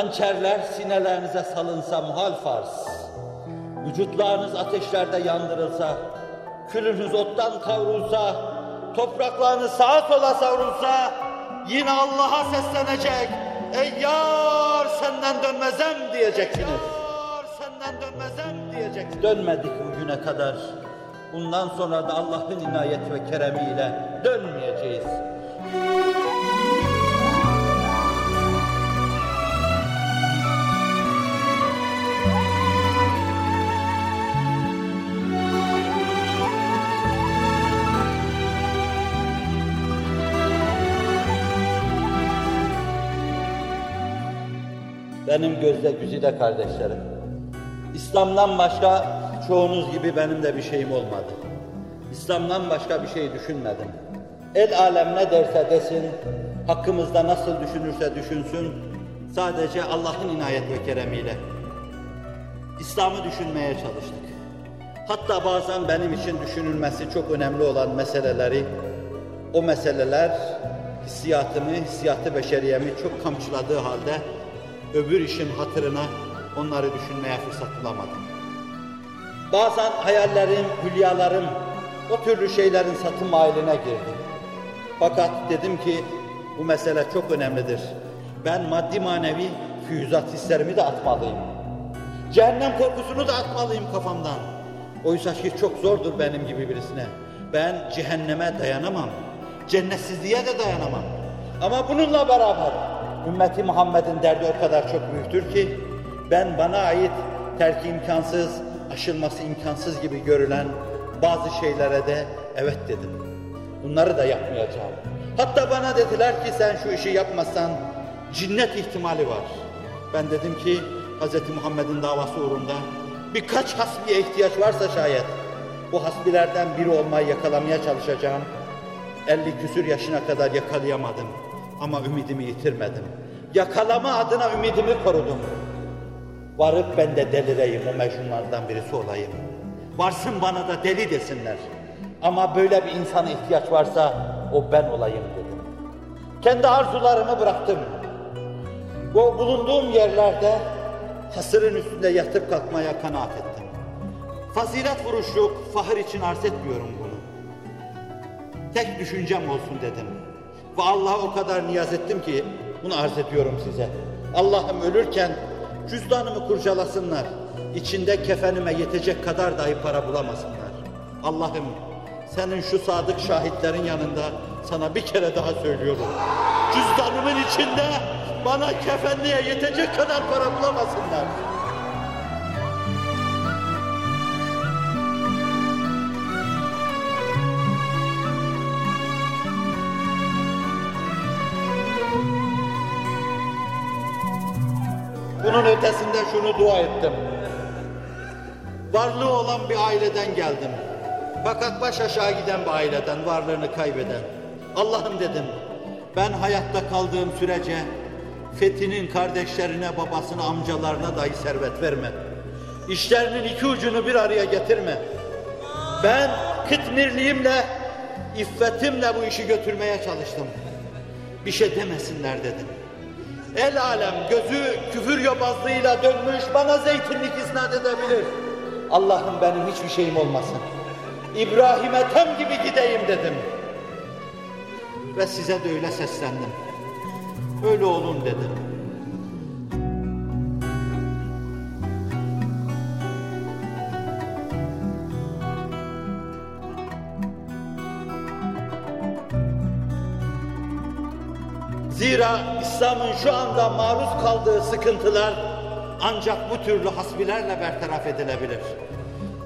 Hançerler sinelerinize salınsa muhal farz. Vücutlarınız ateşlerde yandırılsa, külünüz ottan kavrulsa, topraklarınız sağa sola savrulsa, yine Allah'a seslenecek. Ey yar senden dönmezem diyeceksiniz. Yar senden dönmezem diyeceksiniz. Dönmedik bugüne kadar. Bundan sonra da Allah'ın inayet ve keremiyle dönmeyeceğiz. Benim gözde güzide kardeşlerim. İslam'dan başka çoğunuz gibi benim de bir şeyim olmadı. İslam'dan başka bir şey düşünmedim. El alem ne derse desin, hakkımızda nasıl düşünürse düşünsün, sadece Allah'ın inayet ve keremiyle İslam'ı düşünmeye çalıştık. Hatta bazen benim için düşünülmesi çok önemli olan meseleleri, o meseleler hissiyatımı, hissiyatı beşeriyemi çok kamçıladığı halde öbür işin hatırına onları düşünmeye fırsat bulamadım. Bazen hayallerim, hülyalarım o türlü şeylerin satın mailine girdi. Fakat dedim ki bu mesele çok önemlidir. Ben maddi manevi füyüzat hislerimi de atmalıyım. Cehennem korkusunu da atmalıyım kafamdan. Oysa ki çok zordur benim gibi birisine. Ben cehenneme dayanamam. Cennetsizliğe de dayanamam. Ama bununla beraber ümmeti Muhammed'in derdi o kadar çok büyüktür ki ben bana ait terki imkansız, aşılması imkansız gibi görülen bazı şeylere de evet dedim. Bunları da yapmayacağım. Hatta bana dediler ki sen şu işi yapmazsan cinnet ihtimali var. Ben dedim ki Hz. Muhammed'in davası uğrunda birkaç hasbiye ihtiyaç varsa şayet bu hasbilerden biri olmayı yakalamaya çalışacağım. 50 küsür yaşına kadar yakalayamadım ama ümidimi yitirmedim. Yakalama adına ümidimi korudum. Varıp ben de delireyim, o mecnunlardan birisi olayım. Varsın bana da deli desinler. Ama böyle bir insana ihtiyaç varsa o ben olayım dedim. Kendi arzularımı bıraktım. Bu bulunduğum yerlerde hasırın üstünde yatıp kalkmaya kanaat ettim. Fazilet vuruşluk, fahır için arz etmiyorum bunu. Tek düşüncem olsun dedim. Ve Allah'a o kadar niyaz ettim ki bunu arz ediyorum size. Allah'ım ölürken cüzdanımı kurcalasınlar. İçinde kefenime yetecek kadar dahi para bulamasınlar. Allah'ım senin şu sadık şahitlerin yanında sana bir kere daha söylüyorum. Cüzdanımın içinde bana kefenliğe yetecek kadar para bulamasınlar. Bunun ötesinde şunu dua ettim. Varlığı olan bir aileden geldim. Fakat baş aşağı giden bir aileden, varlığını kaybeden. Allah'ım dedim, ben hayatta kaldığım sürece Fethi'nin kardeşlerine, babasına, amcalarına dahi servet verme. İşlerinin iki ucunu bir araya getirme. Ben kıtmirliğimle, iffetimle bu işi götürmeye çalıştım. Bir şey demesinler dedim. El alem gözü küfür yobazlığıyla dönmüş bana zeytinlik isnat edebilir. Allah'ım benim hiçbir şeyim olmasın. İbrahim'e tem gibi gideyim dedim. Ve size de öyle seslendim. Öyle olun dedim. Zira İslam'ın şu anda maruz kaldığı sıkıntılar ancak bu türlü hasbilerle bertaraf edilebilir.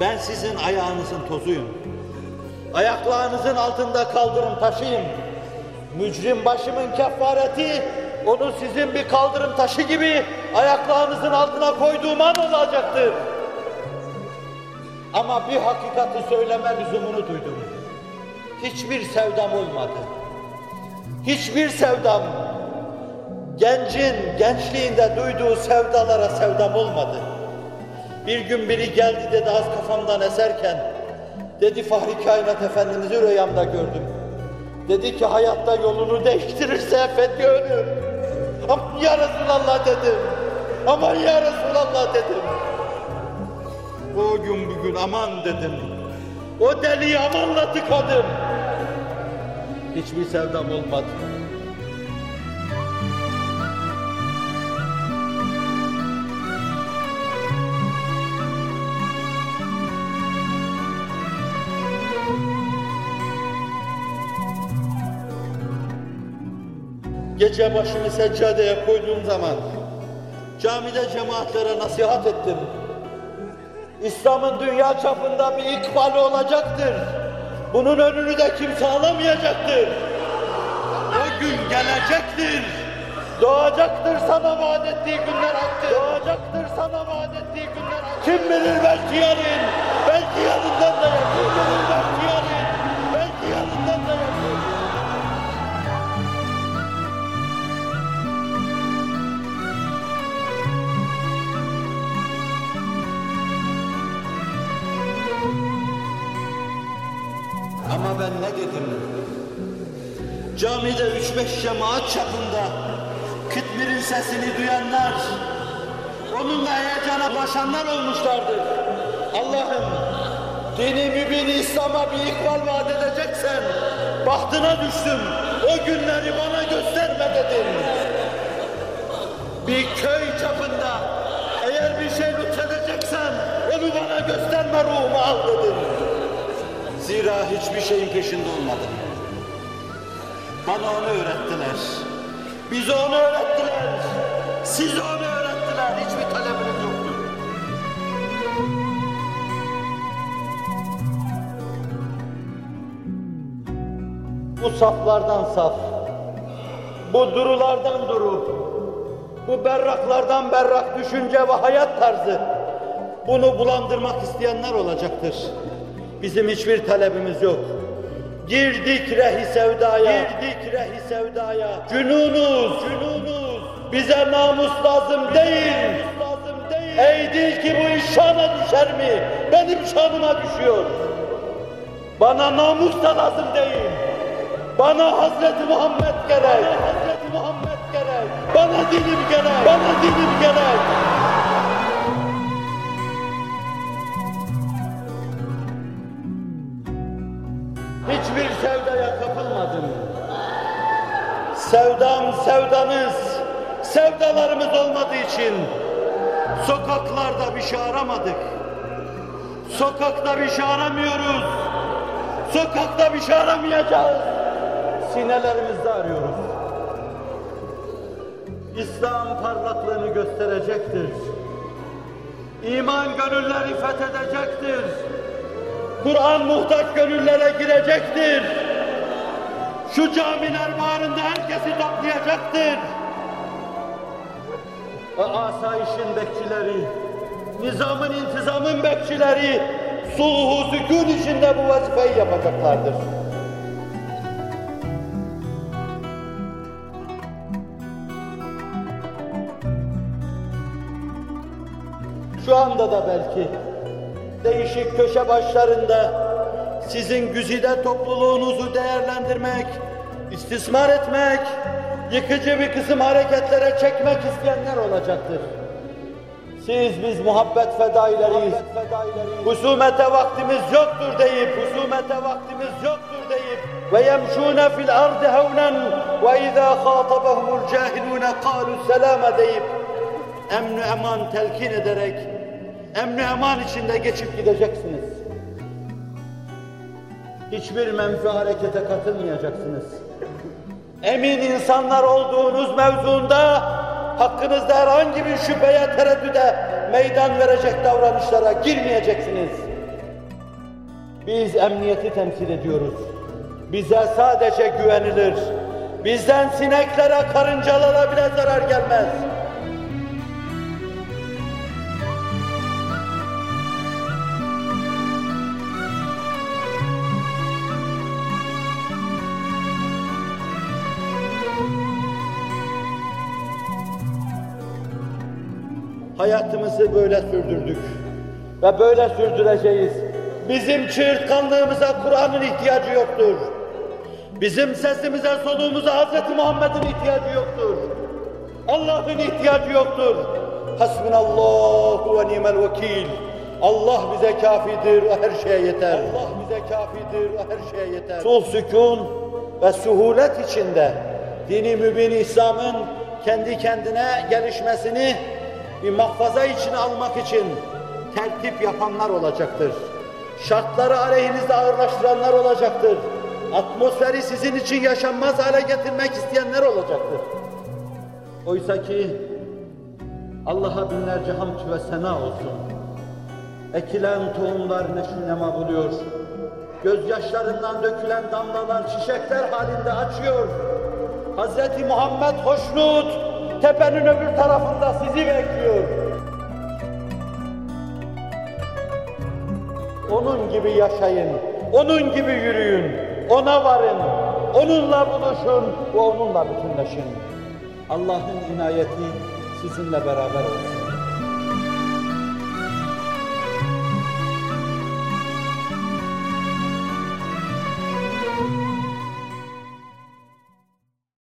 Ben sizin ayağınızın tozuyum. Ayaklarınızın altında kaldırım taşıyım. Mücrim başımın kefareti onu sizin bir kaldırım taşı gibi ayaklarınızın altına koyduğum an olacaktır. Ama bir hakikati söyleme lüzumunu duydum. Hiçbir sevdam olmadı. Hiçbir sevdam, gencin gençliğinde duyduğu sevdalara sevdam olmadı. Bir gün biri geldi dedi az kafamdan eserken, dedi Fahri Kainat Efendimiz'i rüyamda gördüm. Dedi ki hayatta yolunu değiştirirse Fethi ölür. Aman ya Resulallah dedim. Aman ya Resulallah dedim. O gün bugün aman dedim. O deliyi amanla tıkadım. Hiçbir sevdam olmadı. Gece başımı seccadeye koyduğum zaman camide cemaatlere nasihat ettim. İslam'ın dünya çapında bir ikbali olacaktır. Bunun önünü de kimse alamayacaktır. O gün gelecektir. Doğacaktır sana vaat ettiği günler hakkı. Doğacaktır sana vaat ettiği günler hakkı. Kim bilir belki yarın, belki yarından da yakın. Kim bilir belki Camide üç beş cemaat çapında kıtmirin sesini duyanlar, onunla heyecana başanlar olmuşlardır. Allah'ım, dini mübin İslam'a bir ikbal vaat edeceksen, bahtına düştüm, o günleri bana gösterme dedim. Bir köy çapında, eğer bir şey lütfedeceksen, onu bana gösterme ruhumu al dedim. Zira hiçbir şeyin peşinde olmadım. Bana onu öğrettiler. Bize onu öğrettiler. Size onu öğrettiler. Hiçbir talebiniz yoktu. Bu saflardan saf, bu durulardan duru, bu berraklardan berrak düşünce ve hayat tarzı, bunu bulandırmak isteyenler olacaktır. Bizim hiçbir talebimiz yok. Girdik rehi sevdaya, girdik rehi sevdaya. Cünunuz, cünunuz. Bize namus lazım değil. lazım değil. Ey değil ki bu iş şana düşer mi? Benim şanıma düşüyor. Bana namus da lazım değil. Bana Hazreti Muhammed gerek. Bana Hazreti Muhammed gerek. Bana dinim gerek. Bana dinim gerek. Hiçbir sevdaya kapılmadım. Sevdam sevdanız, sevdalarımız olmadığı için sokaklarda bir şey aramadık. Sokakta bir şey aramıyoruz. Sokakta bir şey aramayacağız. Sinelerimizde arıyoruz. İslam parlaklığını gösterecektir. İman gönülleri fethedecektir. Kur'an muhtaç gönüllere girecektir. Şu camiler bağrında herkesi toplayacaktır. Asayişin bekçileri, nizamın intizamın bekçileri, sulhu sükun içinde bu vazifeyi yapacaklardır. Şu anda da belki değişik köşe başlarında sizin güzide topluluğunuzu değerlendirmek, istismar etmek, yıkıcı bir kısım hareketlere çekmek isteyenler olacaktır. Siz biz muhabbet fedaileriyiz. Husumete vaktimiz yoktur deyip, husumete vaktimiz yoktur deyip ve yemşûne fil ardı hevnen ve izâ khâtabahumul cahilûne kâlu selâme deyip emn eman telkin ederek emn eman içinde geçip gideceksiniz. Hiçbir menfi harekete katılmayacaksınız. Emin insanlar olduğunuz mevzuunda hakkınızda herhangi bir şüpheye, tereddüde meydan verecek davranışlara girmeyeceksiniz. Biz emniyeti temsil ediyoruz. Bize sadece güvenilir. Bizden sineklere, karıncalara bile zarar gelmez. Hayatımızı böyle sürdürdük ve böyle sürdüreceğiz. Bizim çığırtkanlığımıza Kur'an'ın ihtiyacı yoktur. Bizim sesimize, soluğumuza Hz. Muhammed'in ihtiyacı yoktur. Allah'ın ihtiyacı yoktur. Hasbunallahu ve nimel vekil. Allah bize kafidir, o her şeye yeter. Allah bize kafidir, o her şeye yeter. Sul sükun ve suhulet içinde dini mübin İslam'ın kendi kendine gelişmesini bir mahfaza içine almak için tertip yapanlar olacaktır. Şartları aleyhinizde ağırlaştıranlar olacaktır. Atmosferi sizin için yaşanmaz hale getirmek isteyenler olacaktır. Oysa ki Allah'a binlerce hamd ve sena olsun. Ekilen tohumlar neşnema buluyor. Gözyaşlarından dökülen damlalar çiçekler halinde açıyor. Hz. Muhammed hoşnut, tepenin öbür tarafında sizi bekliyor. Onun gibi yaşayın, onun gibi yürüyün, ona varın, onunla buluşun ve onunla bütünleşin. Allah'ın inayeti sizinle beraber olsun.